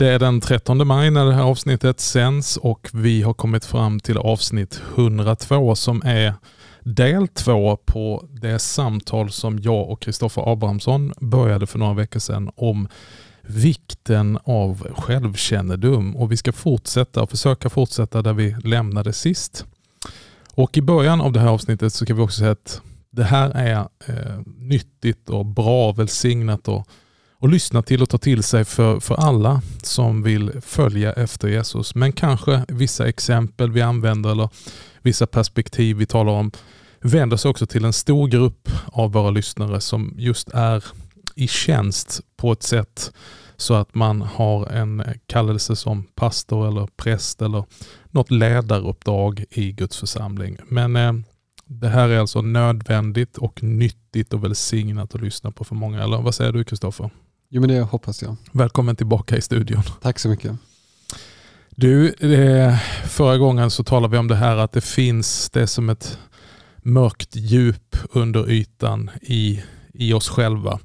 Det är den 13 maj när det här avsnittet sänds och vi har kommit fram till avsnitt 102 som är del två på det samtal som jag och Kristoffer Abrahamsson började för några veckor sedan om vikten av självkännedom och vi ska fortsätta och försöka fortsätta där vi lämnade sist. Och i början av det här avsnittet så kan vi också säga att det här är eh, nyttigt och bra, välsignat och och lyssna till och ta till sig för, för alla som vill följa efter Jesus. Men kanske vissa exempel vi använder eller vissa perspektiv vi talar om vänder sig också till en stor grupp av våra lyssnare som just är i tjänst på ett sätt så att man har en kallelse som pastor eller präst eller något ledaruppdrag i Guds församling. Men eh, det här är alltså nödvändigt och nyttigt och välsignat att lyssna på för många. Eller vad säger du Kristoffer? Jo men det hoppas jag. Välkommen tillbaka i studion. Tack så mycket. Du, eh, förra gången så talade vi om det här att det finns det som ett mörkt djup under ytan i, i oss själva.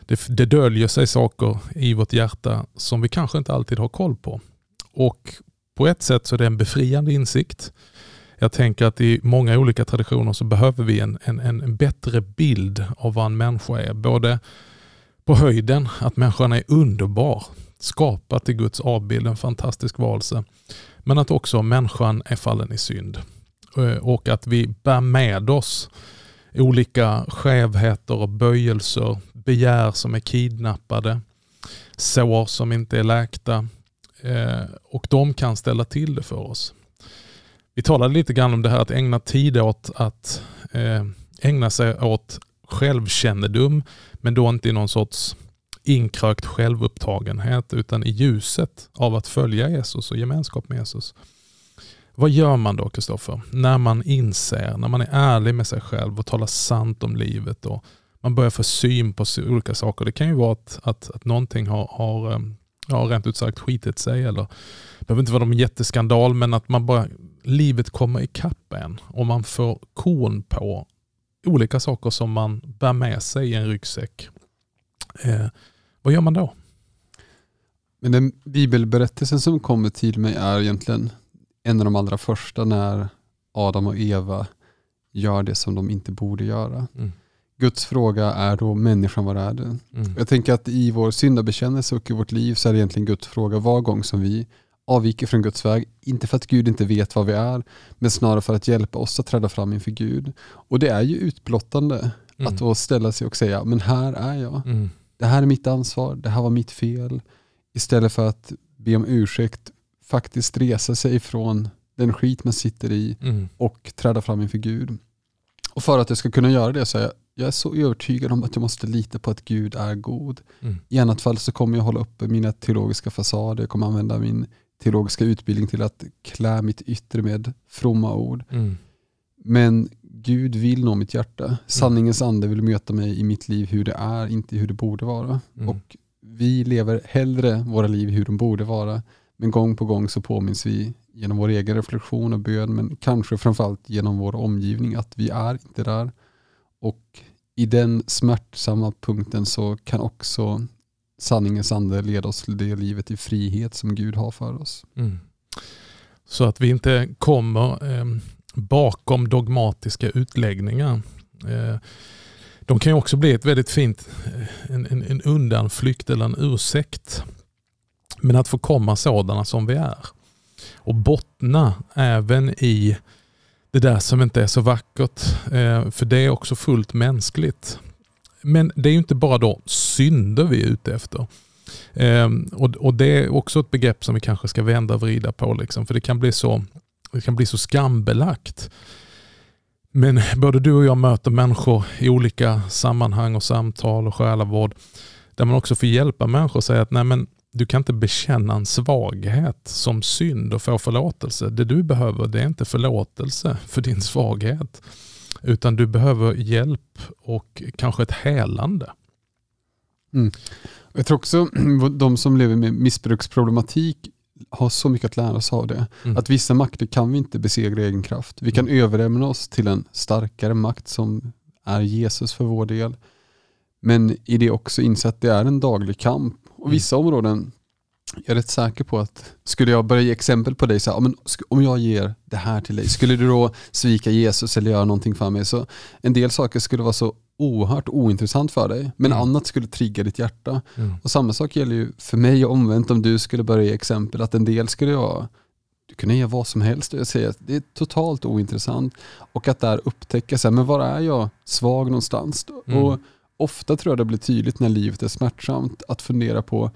Det, det döljer sig saker i vårt hjärta som vi kanske inte alltid har koll på. Och på ett sätt så är det en befriande insikt. Jag tänker att i många olika traditioner så behöver vi en, en, en bättre bild av vad en människa är. Både på höjden att människan är underbar, skapad till Guds avbild, en fantastisk varelse. Men att också människan är fallen i synd. Eh, och att vi bär med oss olika skevheter och böjelser, begär som är kidnappade, sår som inte är läkta. Eh, och de kan ställa till det för oss. Vi talade lite grann om det här att ägna tid åt att eh, ägna sig åt självkännedom, men då inte i någon sorts inkrökt självupptagenhet, utan i ljuset av att följa Jesus och gemenskap med Jesus. Vad gör man då, Kristoffer, när man inser, när man är ärlig med sig själv och talar sant om livet och man börjar få syn på olika saker. Det kan ju vara att, att, att någonting har, har eh, ja, rent ut sagt skitit sig eller det behöver inte vara någon jätteskandal men att man bara, livet kommer ikapp en och man får korn på olika saker som man bär med sig i en ryggsäck. Eh, vad gör man då? Men den bibelberättelsen som kommer till mig är egentligen en av de allra första när Adam och Eva gör det som de inte borde göra. Mm. Guds fråga är då människan, vad är det? Mm. Jag tänker att i vår syndabekännelse och i vårt liv så är det egentligen Guds fråga var gång som vi avviker från Guds väg. Inte för att Gud inte vet vad vi är, men snarare för att hjälpa oss att träda fram inför Gud. Och det är ju utblottande mm. att då ställa sig och säga, men här är jag. Mm. Det här är mitt ansvar, det här var mitt fel. Istället för att be om ursäkt, faktiskt resa sig ifrån den skit man sitter i mm. och träda fram inför Gud. Och för att jag ska kunna göra det så är jag, jag är så övertygad om att jag måste lita på att Gud är god. Mm. I annat fall så kommer jag hålla uppe mina teologiska fasader, jag kommer använda min teologiska utbildning till att klä mitt yttre med fromma ord. Mm. Men Gud vill nå mitt hjärta. Mm. Sanningens ande vill möta mig i mitt liv hur det är, inte hur det borde vara. Mm. Och Vi lever hellre våra liv hur de borde vara. Men gång på gång så påminns vi genom vår egen reflektion och bön, men kanske framförallt genom vår omgivning att vi är inte där. Och i den smärtsamma punkten så kan också sanningens ande leda oss till det livet i frihet som Gud har för oss. Mm. Så att vi inte kommer eh, bakom dogmatiska utläggningar. Eh, de kan ju också bli ett väldigt fint, eh, en, en, en undanflykt eller en ursäkt. Men att få komma sådana som vi är. Och bottna även i det där som inte är så vackert. Eh, för det är också fullt mänskligt. Men det är ju inte bara då synder vi är ute efter. Ehm, och, och, det är också ett begrepp som vi kanske ska vända och vrida på. Liksom, för det kan bli så, det kan bli så skambelagt. Men både du och jag möter människor i olika sammanhang och samtal och själavård där man också får hjälpa människor att säga att nej men du kan inte bekänna en svaghet som synd och få förlåtelse. Det du behöver det är inte förlåtelse för din svaghet. Utan du behöver hjälp och kanske ett helande. Mm. Jag tror också de som lever med missbruksproblematik har så mycket att lära sig av det. Mm. Att vissa makter kan vi inte besegra i egen kraft. Vi kan mm. överlämna oss till en starkare makt som är Jesus för vår del. Men i det också inse att det är en daglig kamp. Och mm. vissa områden jag är rätt säker på att skulle jag börja ge exempel på dig, så här, om jag ger det här till dig, skulle du då svika Jesus eller göra någonting för mig? Så en del saker skulle vara så oerhört ointressant för dig, men mm. annat skulle trigga ditt hjärta. Mm. Och Samma sak gäller ju för mig omvänt om du skulle börja ge exempel, att en del skulle jag du kunde ge vad som helst och jag säger att det är totalt ointressant. Och att där upptäcka, så här, men var är jag svag någonstans? Mm. Och Ofta tror jag det blir tydligt när livet är smärtsamt att fundera på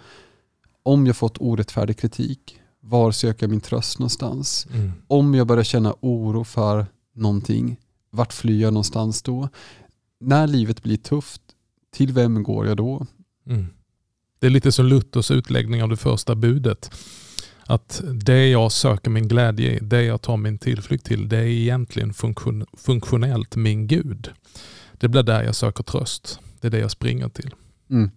om jag fått orättfärdig kritik, var söker jag min tröst någonstans? Mm. Om jag börjar känna oro för någonting, vart flyr jag någonstans då? När livet blir tufft, till vem går jag då? Mm. Det är lite som Luthers utläggning av det första budet. Att det jag söker min glädje i, det jag tar min tillflykt till, det är egentligen funktion, funktionellt min Gud. Det blir där jag söker tröst. Det är det jag springer till. Mm.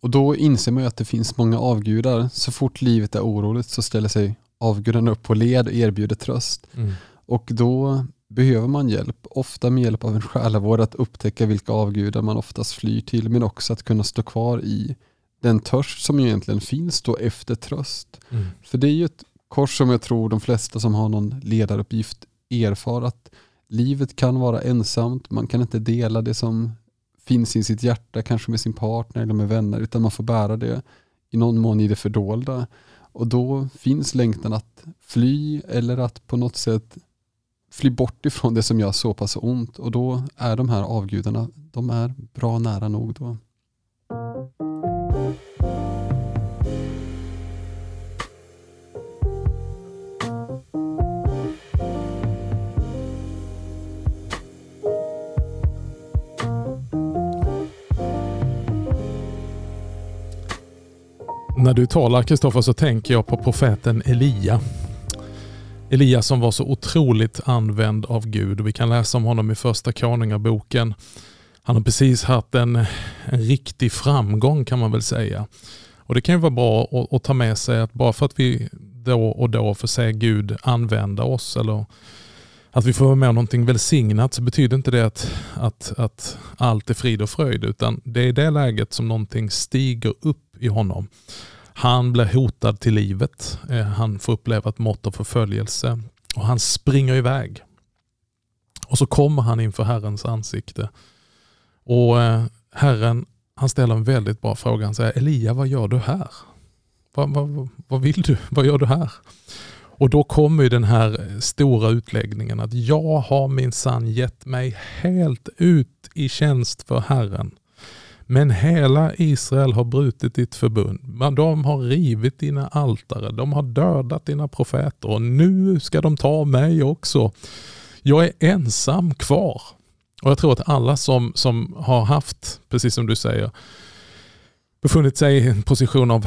Och då inser man ju att det finns många avgudar. Så fort livet är oroligt så ställer sig avgudarna upp på led och erbjuder tröst. Mm. Och då behöver man hjälp, ofta med hjälp av en själavård att upptäcka vilka avgudar man oftast flyr till, men också att kunna stå kvar i den törst som egentligen finns då efter tröst. Mm. För det är ju ett kors som jag tror de flesta som har någon ledaruppgift erfar att livet kan vara ensamt, man kan inte dela det som finns i sitt hjärta, kanske med sin partner eller med vänner, utan man får bära det i någon mån i det fördolda. Och då finns längtan att fly eller att på något sätt fly bort ifrån det som gör så pass ont. Och då är de här avgudarna, de är bra nära nog då. När du talar Kristoffer så tänker jag på profeten Elia. Elia som var så otroligt använd av Gud och vi kan läsa om honom i första Konungaboken. Han har precis haft en, en riktig framgång kan man väl säga. Och Det kan ju vara bra att, att, ta med sig att bara för att vi då och då får se Gud använda oss eller att vi får vara med om någonting välsignat så betyder inte det att, att, att allt är frid och fröjd utan det är i det läget som någonting stiger upp i honom. Han blir hotad till livet. Eh, han får uppleva ett mått av förföljelse och han springer iväg. Och så kommer han inför Herrens ansikte. Och eh, Herren han ställer en väldigt bra fråga. Han säger Elia, vad gör du här? Vad, vad, vad vill du? Vad gör du här? Och då kommer ju den här stora utläggningen att jag har min sann gett mig helt ut i tjänst för Herren. Men hela Israel har brutit ditt förbund. De har rivit dina altare. De har dödat dina profeter och nu ska de ta mig också. Jag är ensam kvar. Och Jag tror att alla som, som har haft, precis som du säger, befunnit sig i en position av,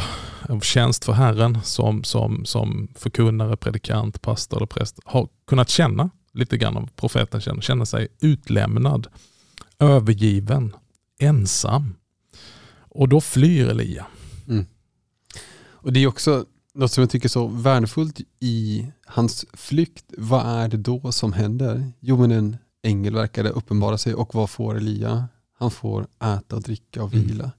av tjänst för Herren som, som, som förkunnare, predikant, pastor eller präst har kunnat känna lite grann av profeten känner, känna sig utlämnad, övergiven, ensam. Och då flyr Elia. Mm. Och Det är också något som jag tycker är så värdefullt i hans flykt. Vad är det då som händer? Jo men en ängel verkade uppenbara sig och vad får Elia? Han får äta och dricka och mm. vila. Mm.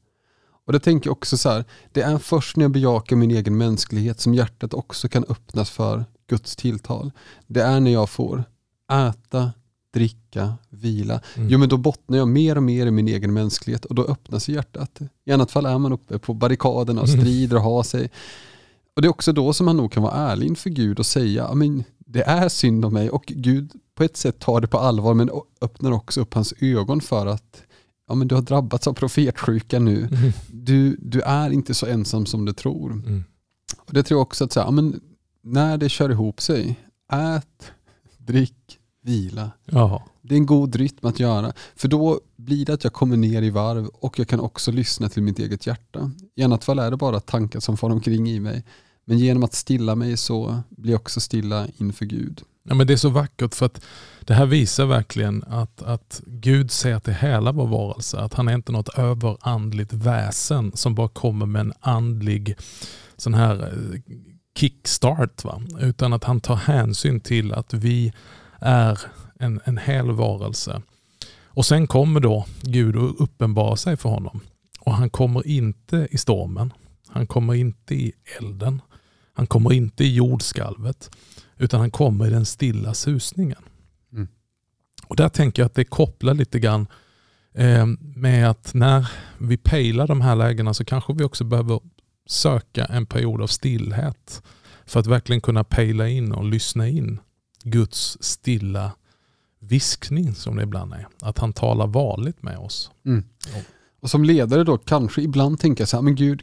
Och det tänker jag också så här, det är först när jag bejakar min egen mänsklighet som hjärtat också kan öppnas för Guds tilltal. Det är när jag får äta, dricka, vila. Mm. Jo men då bottnar jag mer och mer i min egen mänsklighet och då öppnas hjärtat. I annat fall är man uppe på barrikaderna och mm. strider och har sig. Och det är också då som man nog kan vara ärlig inför Gud och säga, men det är synd om mig och Gud på ett sätt tar det på allvar men öppnar också upp hans ögon för att ja, men du har drabbats av profetsjuka nu. Mm. Du, du är inte så ensam som du tror. Mm. Och Det tror jag också att säga, ja, men när det kör ihop sig, ät, drick, vila. Jaha. Det är en god rytm att göra. För då blir det att jag kommer ner i varv och jag kan också lyssna till mitt eget hjärta. I annat fall är det bara tankar som far omkring i mig. Men genom att stilla mig så blir jag också stilla inför Gud. Ja, men det är så vackert för att det här visar verkligen att, att Gud ser till hela vår varelse. Att han är inte något överandligt väsen som bara kommer med en andlig sån här eh, kickstart. Va? Utan att han tar hänsyn till att vi är en, en hel varelse. Och sen kommer då Gud och uppenbara sig för honom. Och han kommer inte i stormen. Han kommer inte i elden. Han kommer inte i jordskalvet. Utan han kommer i den stilla susningen. Mm. Och Där tänker jag att det kopplar lite grann eh, med att när vi pejlar de här lägena så kanske vi också behöver söka en period av stillhet. För att verkligen kunna pejla in och lyssna in Guds stilla viskning som det ibland är. Att han talar vanligt med oss. Mm. Och som ledare då kanske ibland tänka så här, men Gud,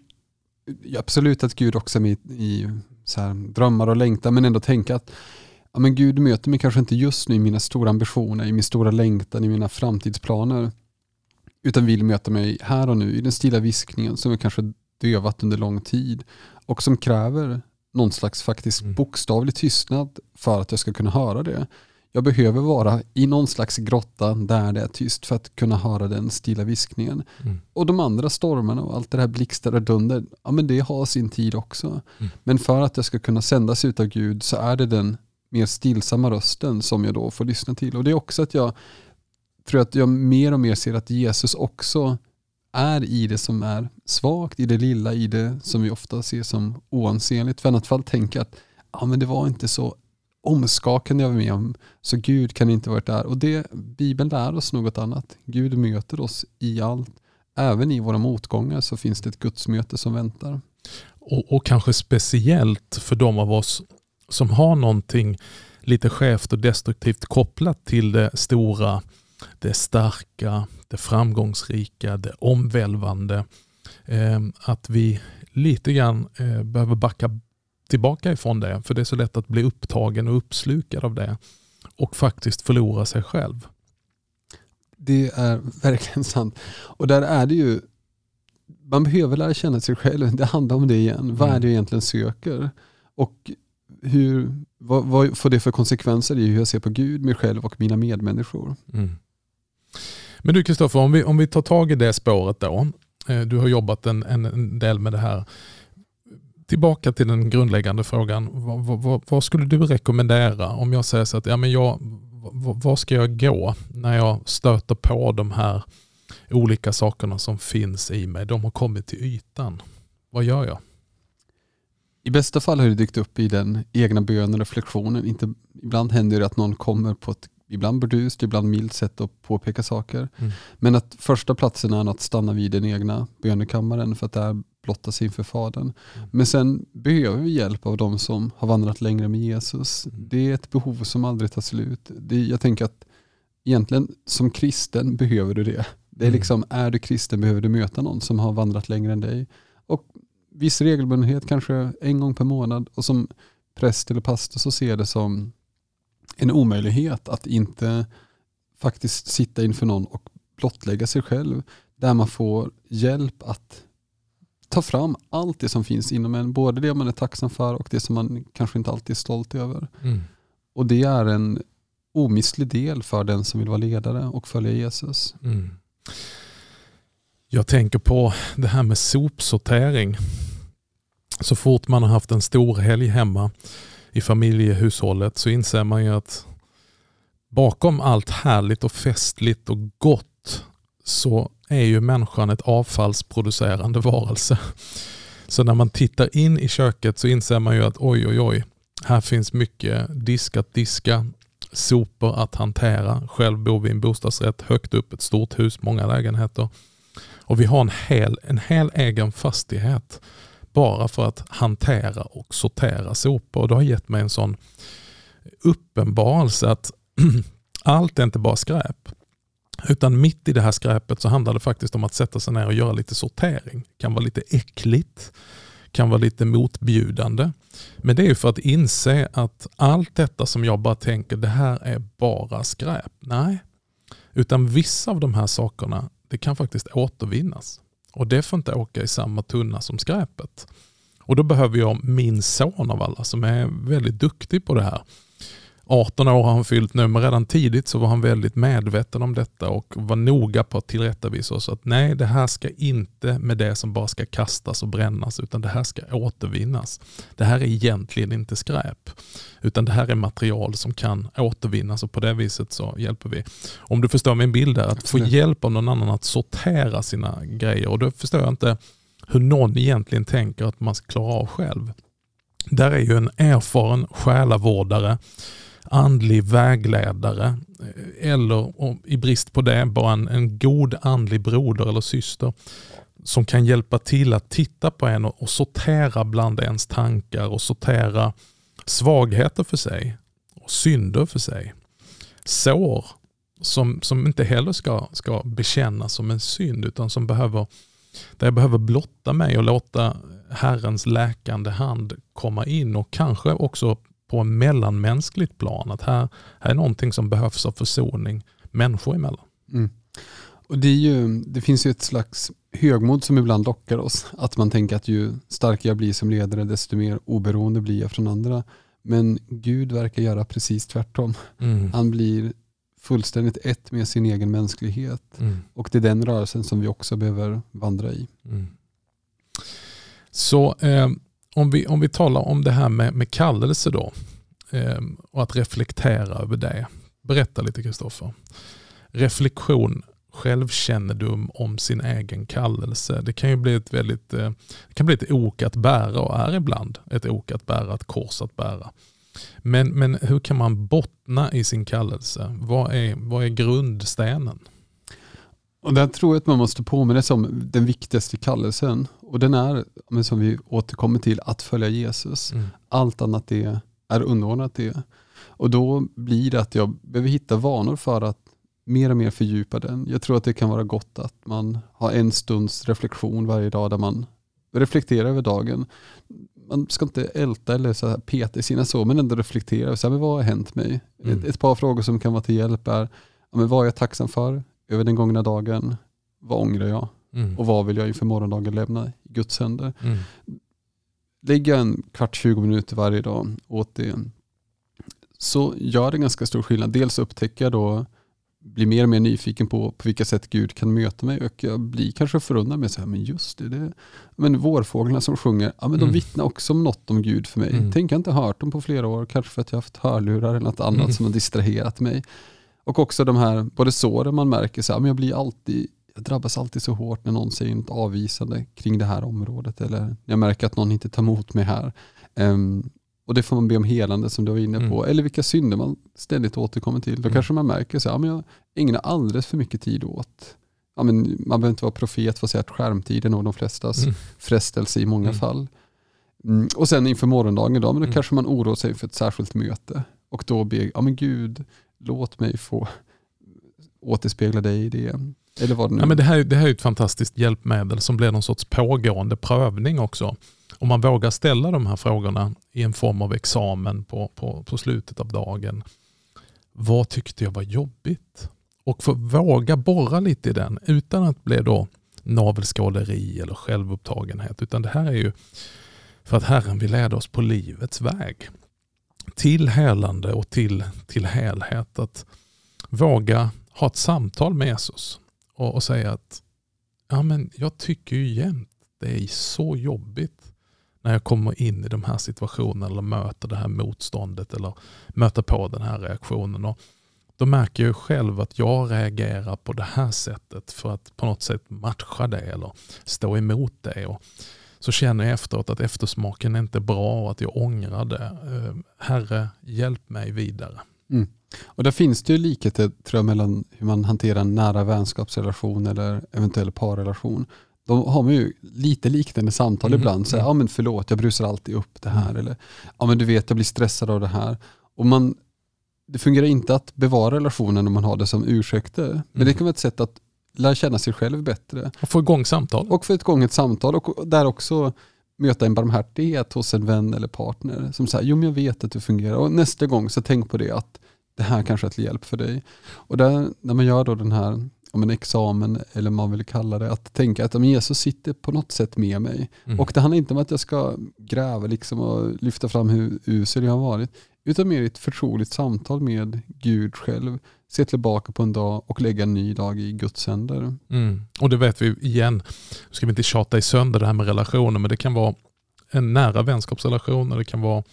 absolut att Gud också är med i så här, drömmar och längtan, men ändå tänka att ja, men Gud möter mig kanske inte just nu i mina stora ambitioner, i min stora längtan, i mina framtidsplaner, utan vill möta mig här och nu i den stilla viskningen som jag kanske dövat under lång tid och som kräver någon slags faktiskt mm. bokstavlig tystnad för att jag ska kunna höra det. Jag behöver vara i någon slags grotta där det är tyst för att kunna höra den stilla viskningen. Mm. Och de andra stormarna och allt det här blixtar och dunder, ja men det har sin tid också. Mm. Men för att jag ska kunna sändas ut av Gud så är det den mer stillsamma rösten som jag då får lyssna till. Och det är också att jag tror att jag mer och mer ser att Jesus också är i det som är svagt, i det lilla, i det som vi ofta ser som oansenligt. För annat fall tänka att ja, men det var inte så omskakande jag var med om, så Gud kan inte varit där. Och det, Bibeln lär oss något annat. Gud möter oss i allt. Även i våra motgångar så finns det ett gudsmöte som väntar. Och, och kanske speciellt för de av oss som har någonting lite skevt och destruktivt kopplat till det stora, det starka, det framgångsrika, det omvälvande. Eh, att vi lite grann eh, behöver backa tillbaka ifrån det. För det är så lätt att bli upptagen och uppslukad av det. Och faktiskt förlora sig själv. Det är verkligen sant. Och där är det ju, man behöver lära känna sig själv. Det handlar om det igen. Vad är mm. det jag egentligen söker? Och hur, vad, vad får det för konsekvenser i hur jag ser på Gud, mig själv och mina medmänniskor? Mm. Men du Kristoffer, om vi, om vi tar tag i det spåret då. Eh, du har jobbat en, en del med det här tillbaka till den grundläggande frågan. Vad, vad, vad, skulle du rekommendera om jag säger så att ja, men jag, var ska jag gå när jag stöter på de här olika sakerna som finns i mig? De har kommit till ytan. Vad gör jag? I bästa fall har det dykt upp i den egna bönen och reflektionen. Inte, ibland händer det att någon kommer på ett ibland burdust, ibland milt sätt att påpeka saker. Mm. Men att första platsen är att stanna vid den egna bönekammaren för att där blotta sig inför Fadern. Mm. Men sen behöver vi hjälp av de som har vandrat längre med Jesus. Mm. Det är ett behov som aldrig tar slut. Det, jag tänker att egentligen som kristen behöver du det. Det är mm. liksom, är du kristen behöver du möta någon som har vandrat längre än dig. Och viss regelbundenhet, kanske en gång per månad. Och som präst eller pastor så ser jag det som en omöjlighet att inte faktiskt sitta inför någon och blottlägga sig själv. Där man får hjälp att ta fram allt det som finns inom en. Både det man är tacksam för och det som man kanske inte alltid är stolt över. Mm. Och det är en omistlig del för den som vill vara ledare och följa Jesus. Mm. Jag tänker på det här med sopsortering. Så fort man har haft en stor helg hemma i familjehushållet så inser man ju att bakom allt härligt och festligt och gott så är ju människan ett avfallsproducerande varelse. Så när man tittar in i köket så inser man ju att oj oj oj, här finns mycket disk att diska, sopor att hantera. Själv bor vi i en bostadsrätt högt upp, ett stort hus, många lägenheter. Och vi har en hel, en hel egen fastighet bara för att hantera och sortera sopor. Det har gett mig en sån uppenbarelse att allt är inte bara skräp. Utan mitt i det här skräpet så handlar det faktiskt om att sätta sig ner och göra lite sortering. Det kan vara lite äckligt, kan vara lite motbjudande. Men det är för att inse att allt detta som jag bara tänker, det här är bara skräp. Nej, utan vissa av de här sakerna, det kan faktiskt återvinnas. Och det får inte åka i samma tunna som skräpet. Och då behöver jag min son av alla som är väldigt duktig på det här. 18 år har han fyllt nu, men redan tidigt så var han väldigt medveten om detta och var noga på att tillrättavisa oss att nej, det här ska inte med det som bara ska kastas och brännas, utan det här ska återvinnas. Det här är egentligen inte skräp, utan det här är material som kan återvinnas och på det viset så hjälper vi. Om du förstår min bild där, att få hjälp av någon annan att sortera sina grejer och då förstår jag inte hur någon egentligen tänker att man ska klara av själv. Där är ju en erfaren själavårdare, andlig vägledare eh, eller i brist på det bara en, en god andlig broder eller syster som kan hjälpa till att titta på en och, och sortera bland ens tankar och sortera svagheter för sig och synder för sig. Sår som, som inte heller ska, ska bekännas som en synd utan som behöver, där jag behöver blotta mig och låta Herrens läkande hand komma in och kanske också på en mellanmänskligt plan. Att här, här är någonting som behövs av försoning människor emellan. Mm. Och det, är ju, det finns ju ett slags högmod som ibland lockar oss. Att man tänker att ju starkare jag blir som ledare desto mer oberoende blir jag från andra. Men Gud verkar göra precis tvärtom. Mm. Han blir fullständigt ett med sin egen mänsklighet. Mm. Och det är den rörelsen som vi också behöver vandra i. Mm. Så eh, om, vi, om vi talar om det här med, med kallelse då eh, och att reflektera över det. Berätta lite Kristoffer. Reflektion, självkännedom om sin egen kallelse. Det kan ju bli ett väldigt eh, det kan bli ett ok att bära och är ibland ett ok att bära, ett kors att bära. Men, men hur kan man bottna i sin kallelse? Vad är, vad är grundstenen? Och där tror jag att man måste påminna sig om den viktigaste kallelsen. Och den är, som vi återkommer till, att följa Jesus. Mm. Allt annat det är underordnat det. Och då blir det att jag behöver hitta vanor för att mer och mer fördjupa den. Jag tror att det kan vara gott att man har en stunds reflektion varje dag där man reflekterar över dagen. Man ska inte älta eller så här peta i sina så, men ändå reflektera. Så här, men vad har hänt mig? Mm. Ett, ett, par frågor som kan vara till hjälp är, ja, men vad är jag tacksam för över den gångna dagen? Vad ångrar jag? Mm. Och vad vill jag inför morgondagen lämna i Guds händer? Mm. Lägger jag en kvart, 20 minuter varje dag åt det, så gör det ganska stor skillnad. Dels upptäcker jag då blir mer och mer nyfiken på på vilka sätt Gud kan möta mig och jag blir kanske förundrad med så här, men just det, det men vårfåglarna som sjunger, ja, men de mm. vittnar också om något om Gud för mig. Mm. Tänk jag inte hört dem på flera år, kanske för att jag haft hörlurar eller något annat mm. som har distraherat mig. Och också de här, både såren man märker, så här, men jag blir alltid jag drabbas alltid så hårt när någon säger något avvisande kring det här området eller när jag märker att någon inte tar emot mig här. Um, och det får man be om helande som du var inne på. Mm. Eller vilka synder man ständigt återkommer till. Då mm. kanske man märker att ja, jag ägnar alldeles för mycket tid åt ja, men man behöver inte vara profet för att säga att skärmtiden är de flestas mm. frestelse i många mm. fall. Mm. Och sen inför morgondagen då, men då mm. kanske man oroar sig för ett särskilt möte. Och då ber, ja men Gud, låt mig få återspegla dig i det. Eller vad det, nu. Ja, men det, här, det här är ett fantastiskt hjälpmedel som blir någon sorts pågående prövning också om man vågar ställa de här frågorna i en form av examen på, på, på slutet av dagen. Vad tyckte jag var jobbigt? Och få våga borra lite i den utan att bli då navelskåderi eller självupptagenhet. Utan det här är ju för att Herren vill leda oss på livets väg. Till helande och till, till helhet. Att våga ha ett samtal med Jesus och, och säga att ja, men jag tycker ju jämt det är så jobbigt när jag kommer in i de här situationerna eller möter det här motståndet eller möter på den här reaktionen. Och då märker jag själv att jag reagerar på det här sättet för att på något sätt matcha det eller stå emot det. Och så känner jag efteråt att eftersmaken är inte bra och att jag ångrar det. Eh, Herre, hjälp mig vidare. Mm. Och där finns det ju likheter tror jag, mellan hur man hanterar en nära vänskapsrelation eller eventuell parrelation då har man ju lite liknande samtal mm. ibland. Så, mm. ja men förlåt, jag brusar alltid upp det här. Mm. Eller, ja men du vet, jag blir stressad av det här. Och man, det fungerar inte att bevara relationen om man har det som ursäkter. Men det mm. kan vara ett sätt att lära känna sig själv bättre. Och få igång samtal. Och få igång ett samtal. Och där också möta en barmhärtighet hos en vän eller partner. Som säger, jo men jag vet att du fungerar. Och nästa gång så tänk på det att det här kanske är till hjälp för dig. Och där, när man gör då den här om en examen eller man vill kalla det, att tänka att Jesus sitter på något sätt med mig. Mm. Och det handlar inte om att jag ska gräva liksom och lyfta fram hur usel jag har varit, utan mer ett förtroligt samtal med Gud själv. Se tillbaka på en dag och lägga en ny dag i Guds händer. Mm. Och det vet vi igen, nu ska vi inte tjata i sönder det här med relationer, men det kan vara en nära vänskapsrelation det kan vara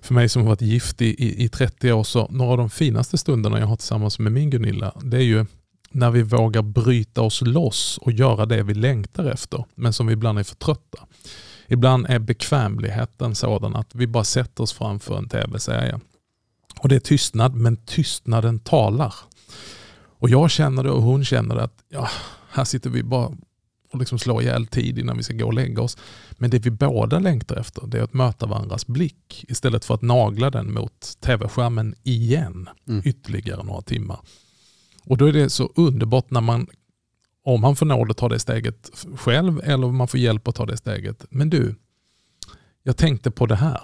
för mig som har varit gift i, i, i 30 år, så några av de finaste stunderna jag har tillsammans med min Gunilla, det är ju när vi vågar bryta oss loss och göra det vi längtar efter, men som vi ibland är för trötta. Ibland är bekvämligheten sådan att vi bara sätter oss framför en tv-serie. Och det är tystnad, men tystnaden talar. Och jag känner det och hon känner det att ja, här sitter vi bara och liksom slår ihjäl tid innan vi ska gå och lägga oss. Men det vi båda längtar efter det är att möta varandras blick istället för att nagla den mot tv-skärmen igen mm. ytterligare några timmar. Och då är det så underbart när man, om man får nåd att ta det steget själv eller om man får hjälp att ta det steget. Men du, jag tänkte på det här.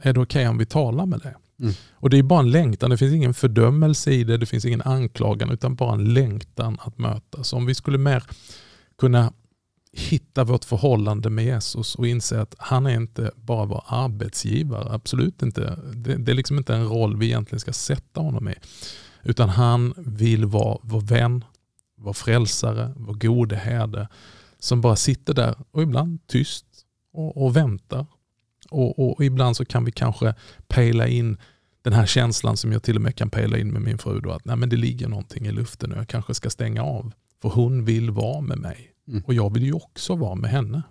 Är det okej okay om vi talar med det? Mm. Och Det är bara en längtan, det finns ingen fördömelse i det, det finns ingen anklagan utan bara en längtan att mötas. Om vi skulle mer kunna hitta vårt förhållande med Jesus och inse att han är inte bara vår arbetsgivare. Absolut inte. Det, det, är liksom inte en roll vi egentligen ska sätta honom i. Utan han vill vara vår vän, vår frälsare, vår gode herde som bara sitter där och ibland tyst och, och väntar. Och, och, ibland så kan vi kanske pejla in den här känslan som jag till och med kan pejla in med min fru. Då, att nej, men det ligger någonting i luften och jag kanske ska stänga av. För hon vill vara med mig. Mm. Och jag vill ju också vara med henne.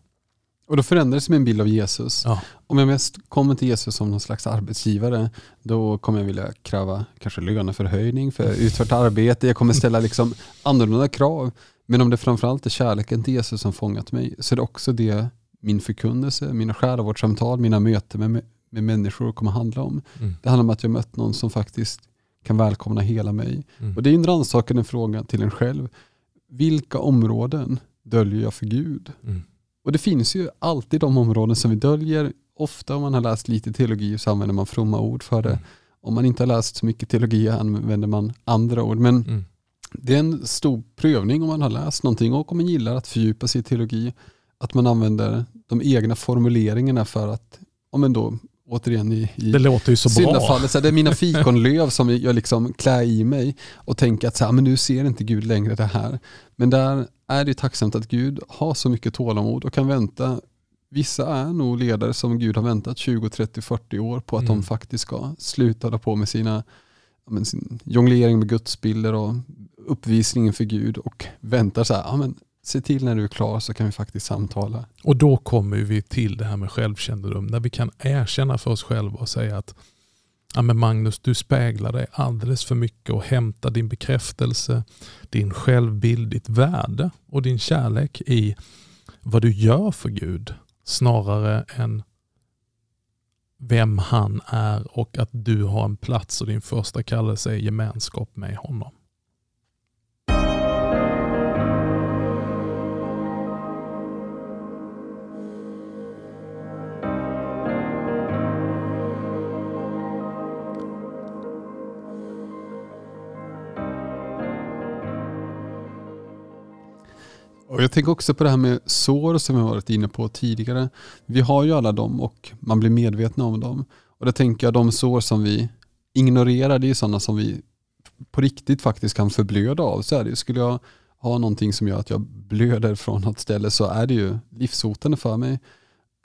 Och då förändrades min bild av Jesus. Ja. Om jag mest kommer till Jesus som någon slags arbetsgivare, då kommer jag vilja kräva kanske löneförhöjning för utfört arbete. Jag kommer ställa liksom annorlunda krav. Men om det framförallt är kärleken till Jesus som fångat mig, så är det också det min förkunnelse, mina själavårdssamtal, mina möten med, med människor kommer handla om. Mm. Det handlar om att jag mött någon som faktiskt kan välkomna hela mig. Mm. Och Det är en rannsakande fråga till en själv. Vilka områden döljer jag för Gud? Mm. Och det finns ju alltid de områden som vi döljer. Ofta om man har läst lite teologi så använder man fromma ord för det. Mm. Om man inte har läst så mycket teologi använder man andra ord. Men mm. det är en stor prövning om man har läst någonting och om man gillar att fördjupa sig i teologi. Att man använder de egna formuleringarna för att, om då återigen i, i det låter ju så syndafallet, så det är mina fikonlöv som jag liksom klär i mig och tänker att så här, men nu ser inte Gud längre det här. Men där är det tacksamt att Gud har så mycket tålamod och kan vänta. Vissa är nog ledare som Gud har väntat 20, 30, 40 år på att mm. de faktiskt ska sluta på med sina men, sin jonglering med gudsbilder och uppvisningen för Gud och väntar så här, ja, men se till när du är klar så kan vi faktiskt samtala. Och då kommer vi till det här med självkännedom, när vi kan erkänna för oss själva och säga att ja, men Magnus, du speglar dig alldeles för mycket och hämtar din bekräftelse, din självbild, ditt värde och din kärlek i vad du gör för Gud snarare än vem han är och att du har en plats och din första kallelse är gemenskap med honom. Och jag tänker också på det här med sår som vi varit inne på tidigare. Vi har ju alla dem och man blir medveten om dem. Och då tänker jag de sår som vi ignorerar, det är sådana som vi på riktigt faktiskt kan förblöda av. Så är det. Skulle jag ha någonting som gör att jag blöder från något ställe så är det ju livshotande för mig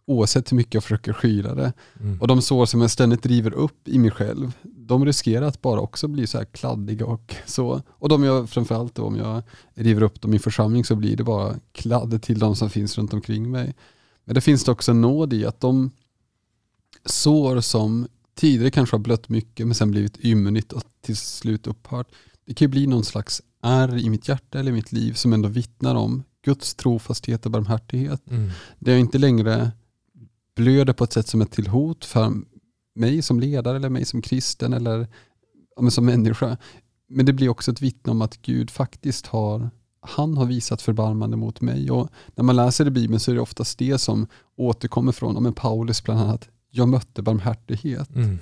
oavsett hur mycket jag försöker skyla det. Mm. Och de sår som jag ständigt driver upp i mig själv, de riskerar att bara också bli så här kladdiga och så. Och de jag, framförallt då, om jag river upp dem i församling så blir det bara kladd till de som finns runt omkring mig. Men det finns det också nåd i att de sår som tidigare kanske har blött mycket men sen blivit ymnigt och till slut upphört. Det kan ju bli någon slags ärr i mitt hjärta eller mitt liv som ändå vittnar om Guds trofasthet och barmhärtighet. Mm. Det är inte längre blöder på ett sätt som är till hot för mig som ledare eller mig som kristen eller ja, som människa. Men det blir också ett vittne om att Gud faktiskt har han har visat förbarmande mot mig. Och när man läser i Bibeln så är det oftast det som återkommer från, men Paulus bland annat, jag mötte barmhärtighet. Mm.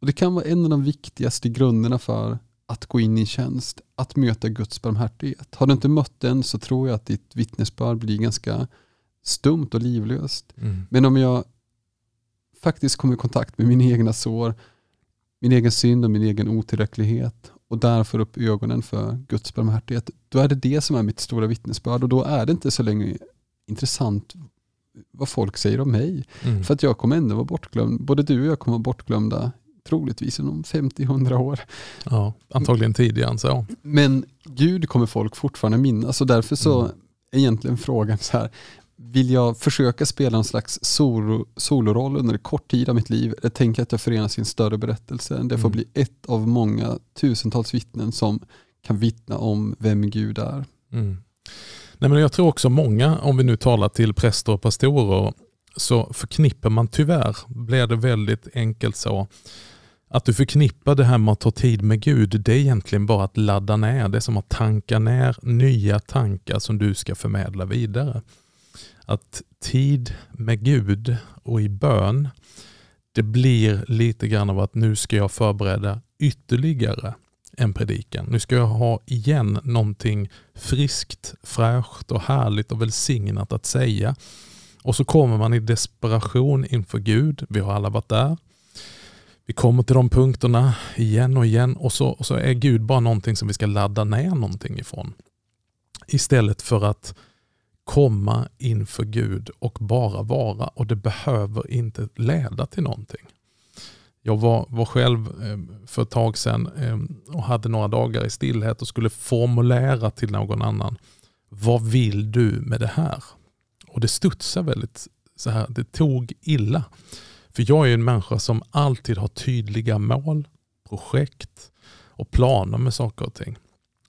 Och Det kan vara en av de viktigaste grunderna för att gå in i tjänst, att möta Guds barmhärtighet. Har du inte mött den så tror jag att ditt vittnesbörd blir ganska stumt och livlöst. Mm. Men om jag faktiskt kommer i kontakt med mina egna sår, min egen synd och min egen otillräcklighet och där får upp ögonen för Guds barmhärtighet, då är det det som är mitt stora vittnesbörd och då är det inte så länge intressant vad folk säger om mig. Mm. För att jag kommer ändå vara bortglömd. Både du och jag kommer vara bortglömda troligtvis inom 50-100 år. Ja, antagligen tidigare än så. Men Gud kommer folk fortfarande minnas och därför så mm. är egentligen frågan så här, vill jag försöka spela en slags solo, soloroll under en kort tid av mitt liv eller tänker att jag förenas i en större berättelse. Det får mm. bli ett av många tusentals vittnen som kan vittna om vem Gud är. Mm. Nej, men jag tror också många, om vi nu talar till präster och pastorer, så förknippar man tyvärr, blir det väldigt enkelt så, att du förknippar det här med att ta tid med Gud, det är egentligen bara att ladda ner. Det är som att tanka ner nya tankar som du ska förmedla vidare. Att tid med Gud och i bön, det blir lite grann av att nu ska jag förbereda ytterligare en predikan. Nu ska jag ha igen någonting friskt, fräscht och härligt och välsignat att säga. Och så kommer man i desperation inför Gud. Vi har alla varit där. Vi kommer till de punkterna igen och igen och så, och så är Gud bara någonting som vi ska ladda ner någonting ifrån. Istället för att komma inför Gud och bara vara och det behöver inte leda till någonting. Jag var, var själv eh, för ett tag sedan eh, och hade några dagar i stillhet och skulle formulera till någon annan. Vad vill du med det här? Och det studsade väldigt så här. Det tog illa. För jag är en människa som alltid har tydliga mål, projekt och planer med saker och ting.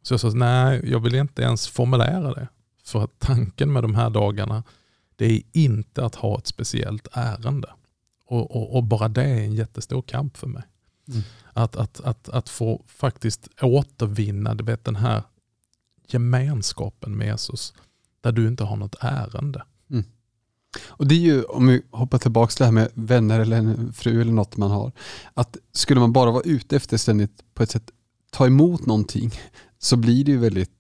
Så jag sa, nej, jag vill inte ens formulera det. För att tanken med de här dagarna, det är inte att ha ett speciellt ärende. Och, och, och bara det är en jättestor kamp för mig. Mm. Att, att, att, att få faktiskt återvinna du vet, den här gemenskapen med Jesus, där du inte har något ärende. Mm. Och det är ju, om vi hoppar tillbaka till det här med vänner eller en fru eller något man har, att skulle man bara vara ute efter ständigt på ett sätt ta emot någonting så blir det ju väldigt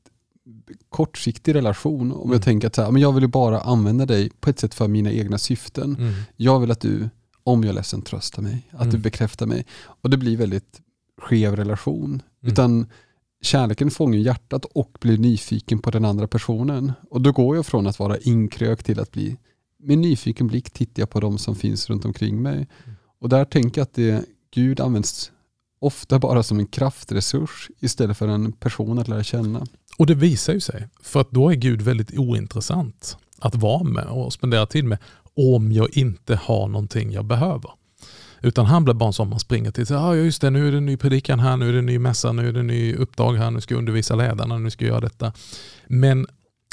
kortsiktig relation. Om mm. jag tänker att så här, men jag vill ju bara använda dig på ett sätt för mina egna syften. Mm. Jag vill att du, om jag är ledsen, tröstar mig. Att mm. du bekräftar mig. Och det blir väldigt skev relation. Mm. Utan kärleken fångar hjärtat och blir nyfiken på den andra personen. Och då går jag från att vara inkrökt till att bli med nyfiken blick tittar jag på de som finns runt omkring mig. Mm. Och där tänker jag att det, Gud används ofta bara som en kraftresurs istället för en person att lära känna. Och det visar ju sig, för att då är Gud väldigt ointressant att vara med och spendera tid med om jag inte har någonting jag behöver. Utan han blir bara en sån man springer till. Ah, just det, nu är det en ny predikan här, nu är det en ny mässa, nu är det en ny uppdrag här, nu ska jag undervisa ledarna, nu ska jag göra detta. Men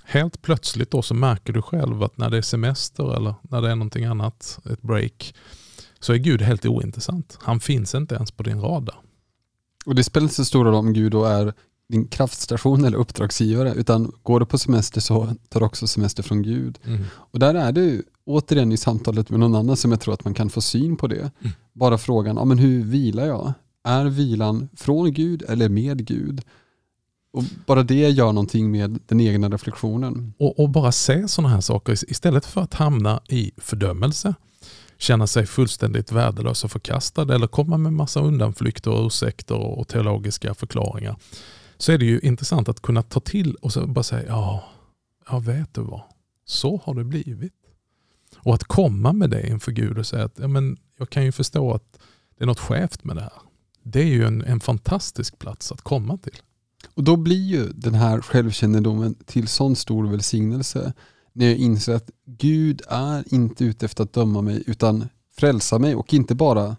helt plötsligt då så märker du själv att när det är semester eller när det är någonting annat, ett break, så är Gud helt ointressant. Han finns inte ens på din radar. Och det spelar inte så stor roll om Gud då är din kraftstation eller uppdragsgivare, utan går du på semester så tar du också semester från Gud. Mm. Och där är det återigen i samtalet med någon annan som jag tror att man kan få syn på det. Mm. Bara frågan, ja, men hur vilar jag? Är vilan från Gud eller med Gud? Och bara det gör någonting med den egna reflektionen. Och, och bara se sådana här saker istället för att hamna i fördömelse, känna sig fullständigt värdelös och förkastad eller komma med massa undanflykter och ursäkter och teologiska förklaringar. Så är det ju intressant att kunna ta till och så bara säga ja, ja vet du vad, så har det blivit. Och att komma med det inför Gud och säga att ja, men jag kan ju förstå att det är något skevt med det här. Det är ju en, en fantastisk plats att komma till. Och då blir ju den här självkännedomen till sån stor välsignelse när jag inser att Gud är inte ute efter att döma mig utan frälsa mig och inte bara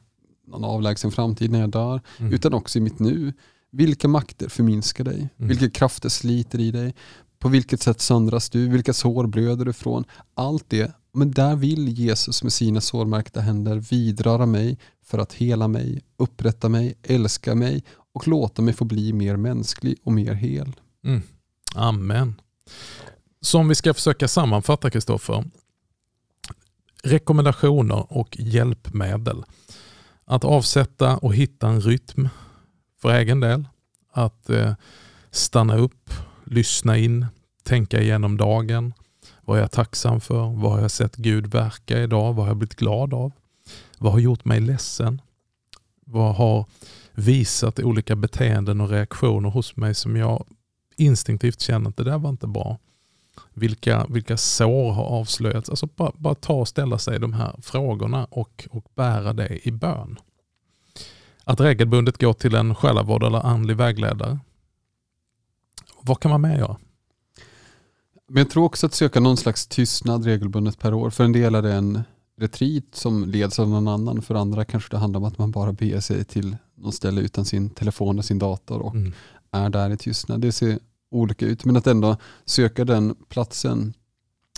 någon avlägsen framtid när jag dör mm. utan också i mitt nu. Vilka makter förminskar dig? Mm. Vilka krafter sliter i dig? På vilket sätt söndras du? Vilka sår blöder du från? Allt det, men där vill Jesus med sina sårmärkta händer vidröra mig för att hela mig, upprätta mig, älska mig och låta mig få bli mer mänsklig och mer hel. Mm. Amen. Som vi ska försöka sammanfatta Kristoffer. Rekommendationer och hjälpmedel. Att avsätta och hitta en rytm för egen del. Att eh, stanna upp, lyssna in, tänka igenom dagen. Vad är jag tacksam för? Vad har jag sett Gud verka idag? Vad har jag blivit glad av? Vad har gjort mig ledsen? Vad har visat olika beteenden och reaktioner hos mig som jag instinktivt känner att det där var inte bra. Vilka, vilka sår har avslöjats? Alltså bara, bara ta och ställa sig de här frågorna och, och bära det i bön. Att regelbundet gå till en själavård eller andlig vägledare. vad kan man mer göra? Men jag tror också att söka någon slags tystnad regelbundet per år. För en del är det en retreat som leds av någon annan. För andra kanske det handlar om att man bara beger sig till någon ställe utan sin telefon och sin dator och mm. är där i tystnad. Det ser olika ut. Men att ändå söka den platsen,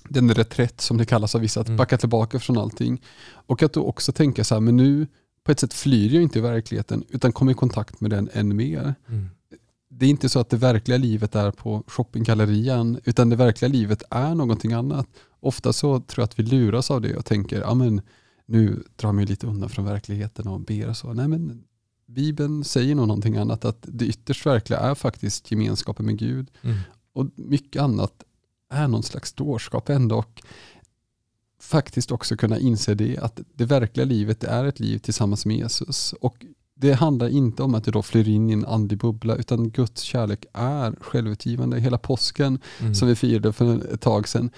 den reträtt som det kallas av vissa, att mm. backa tillbaka från allting. Och att då också tänka så här, men nu på ett sätt flyr jag inte i verkligheten utan kommer i kontakt med den än mer. Mm. Det är inte så att det verkliga livet är på shoppinggallerian utan det verkliga livet är någonting annat. Ofta så tror jag att vi luras av det och tänker, ja men nu drar man lite undan från verkligheten och ber och så. Nej men Bibeln säger nog någonting annat, att det ytterst verkliga är faktiskt gemenskapen med Gud. Mm. Och mycket annat är någon slags dårskap ändå. Och faktiskt också kunna inse det, att det verkliga livet är ett liv tillsammans med Jesus. Och det handlar inte om att du då flyr in i en andlig bubbla, utan Guds kärlek är självutgivande. Hela påsken mm. som vi firade för ett tag sedan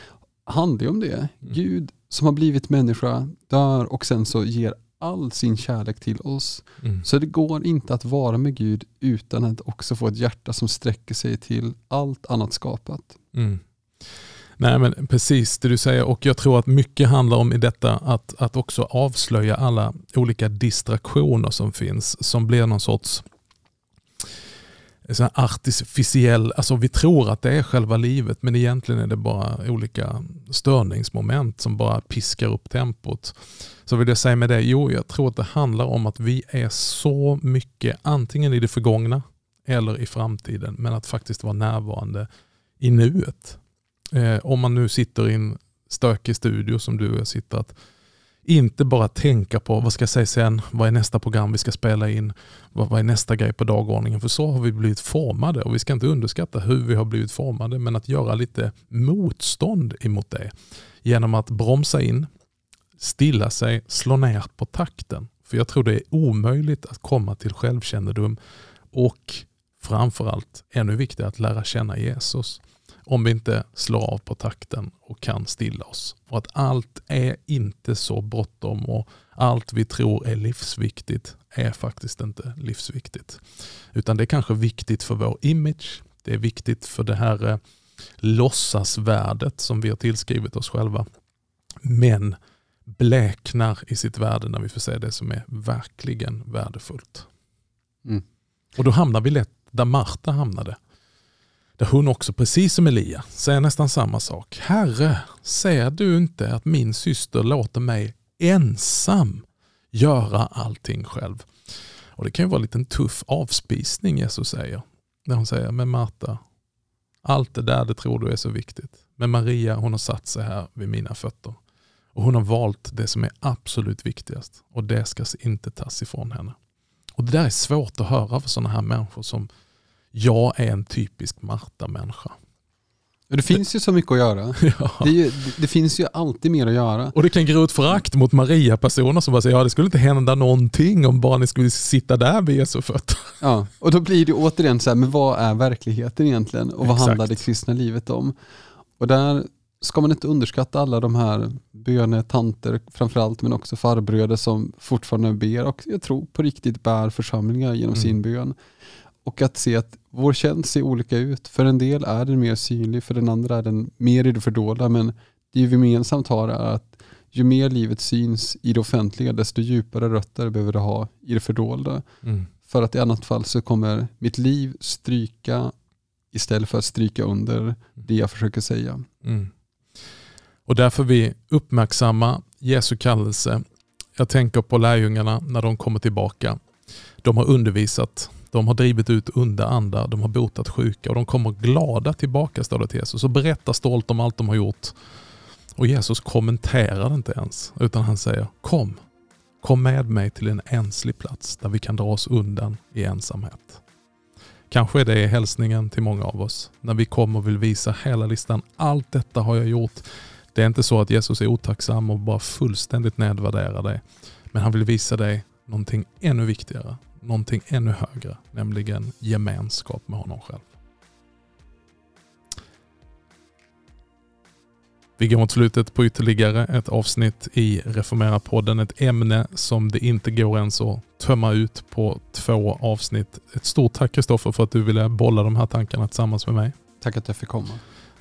handlar ju om det. Mm. Gud som har blivit människa dör och sen så ger all sin kärlek till oss. Mm. Så det går inte att vara med Gud utan att också få ett hjärta som sträcker sig till allt annat skapat. Mm. Nej men precis det du säger och jag tror att mycket handlar om i detta att, att också avslöja alla olika distraktioner som finns som blir någon sorts sån artificiell, alltså vi tror att det är själva livet men egentligen är det bara olika störningsmoment som bara piskar upp tempot. Så vill jag säga med det, jo jag tror att det handlar om att vi är så mycket antingen i det förgångna eller i framtiden men att faktiskt vara närvarande i nuet. Eh, om man nu sitter i en stökig studio som du och jag sitter, att inte bara tänka på vad ska jag säga sen, vad är nästa program vi ska spela in, vad, vad är nästa grej på dagordningen. För så har vi blivit formade och vi ska inte underskatta hur vi har blivit formade men att göra lite motstånd emot det genom att bromsa in, stilla sig, slå ner på takten. För jag tror det är omöjligt att komma till självkännedom och framförallt ännu viktigare att lära känna Jesus om vi inte slår av på takten och kan stilla oss. Och att allt är inte så bråttom och allt vi tror är livsviktigt är faktiskt inte livsviktigt. Utan det är kanske viktigt för vår image. Det är viktigt för det här eh, låtsasvärdet som vi har tillskrivit oss själva. Men bleknar i sitt värde när vi får se det som är verkligen värdefullt. Mm. Och då hamnar vi lätt där Marta hamnade. Där hon också, precis som Elia, säger nästan samma sak. Herre, ser du inte att min syster låter mig ensam göra allting själv? Och Det kan ju vara en liten tuff avspisning Jesus säger. När hon säger, men Marta, allt det där det tror du är så viktigt. Men Maria hon har satt sig här vid mina fötter. Och Hon har valt det som är absolut viktigast och det ska inte tas ifrån henne. Och Det där är svårt att höra för sådana här människor som jag är en typisk Marta-människa. Det finns ju så mycket att göra. Ja. Det, ju, det, finns ju alltid mer att göra. Och det kan gro ett förakt mot Maria-personer som bara säger ja det skulle inte hända någonting om bara ni skulle sitta där vid Jesu fötter. Ja, och då blir det återigen så här, men vad är verkligheten egentligen? Och vad Exakt. handlar det kristna livet om? Och där ska man inte underskatta alla de här bönetanter framförallt, men också farbröder som fortfarande ber och jag tror på riktigt bär församlingar genom mm. sin bön. Och att se att vår tjänst ser olika ut. För en del är den mer synlig, för den andra är den mer i det fördolda. Men det vi gemensamt har är att ju mer livet syns i det offentliga, desto djupare rötter behöver det ha i det fördolda. Mm. För att i annat fall så kommer mitt liv stryka istället för att stryka under det jag försöker säga. Mm. Och därför vi uppmärksamma Jesu kallelse. Jag tänker på lärjungarna när de kommer tillbaka. De har undervisat de har drivit ut onda andar, de har botat sjuka och de kommer glada tillbaka står det till Jesus och berättar stolt om allt de har gjort. Och Jesus kommenterar inte ens utan han säger kom, kom med mig till en enslig plats där vi kan dra oss undan i ensamhet. Kanske är det hälsningen till många av oss när vi kommer och vill visa hela listan. Allt detta har jag gjort. Det är inte så att Jesus är otacksam och bara fullständigt nedvärderar dig. Men han vill visa dig någonting ännu viktigare någonting ännu högre, nämligen gemenskap med honom själv. Vi går mot slutet på ytterligare ett avsnitt i Reformera-podden. Ett ämne som det inte går ens att tömma ut på två avsnitt. Ett stort tack Kristoffer för att du ville bolla de här tankarna tillsammans med mig. Tack att jag fick komma.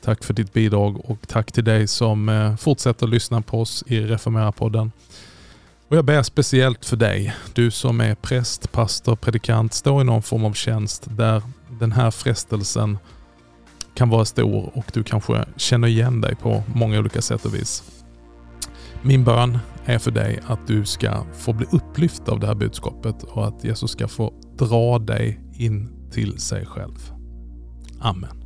Tack för ditt bidrag och tack till dig som eh, fortsätter lyssna på oss i Reformera-podden. Och jag ber speciellt för dig, du som är präst, pastor, predikant, står i någon form av tjänst där den här frestelsen kan vara stor och du kanske känner igen dig på många olika sätt och vis. Min bön är för dig att du ska få bli upplyft av det här budskapet och att Jesus ska få dra dig in till sig själv. Amen.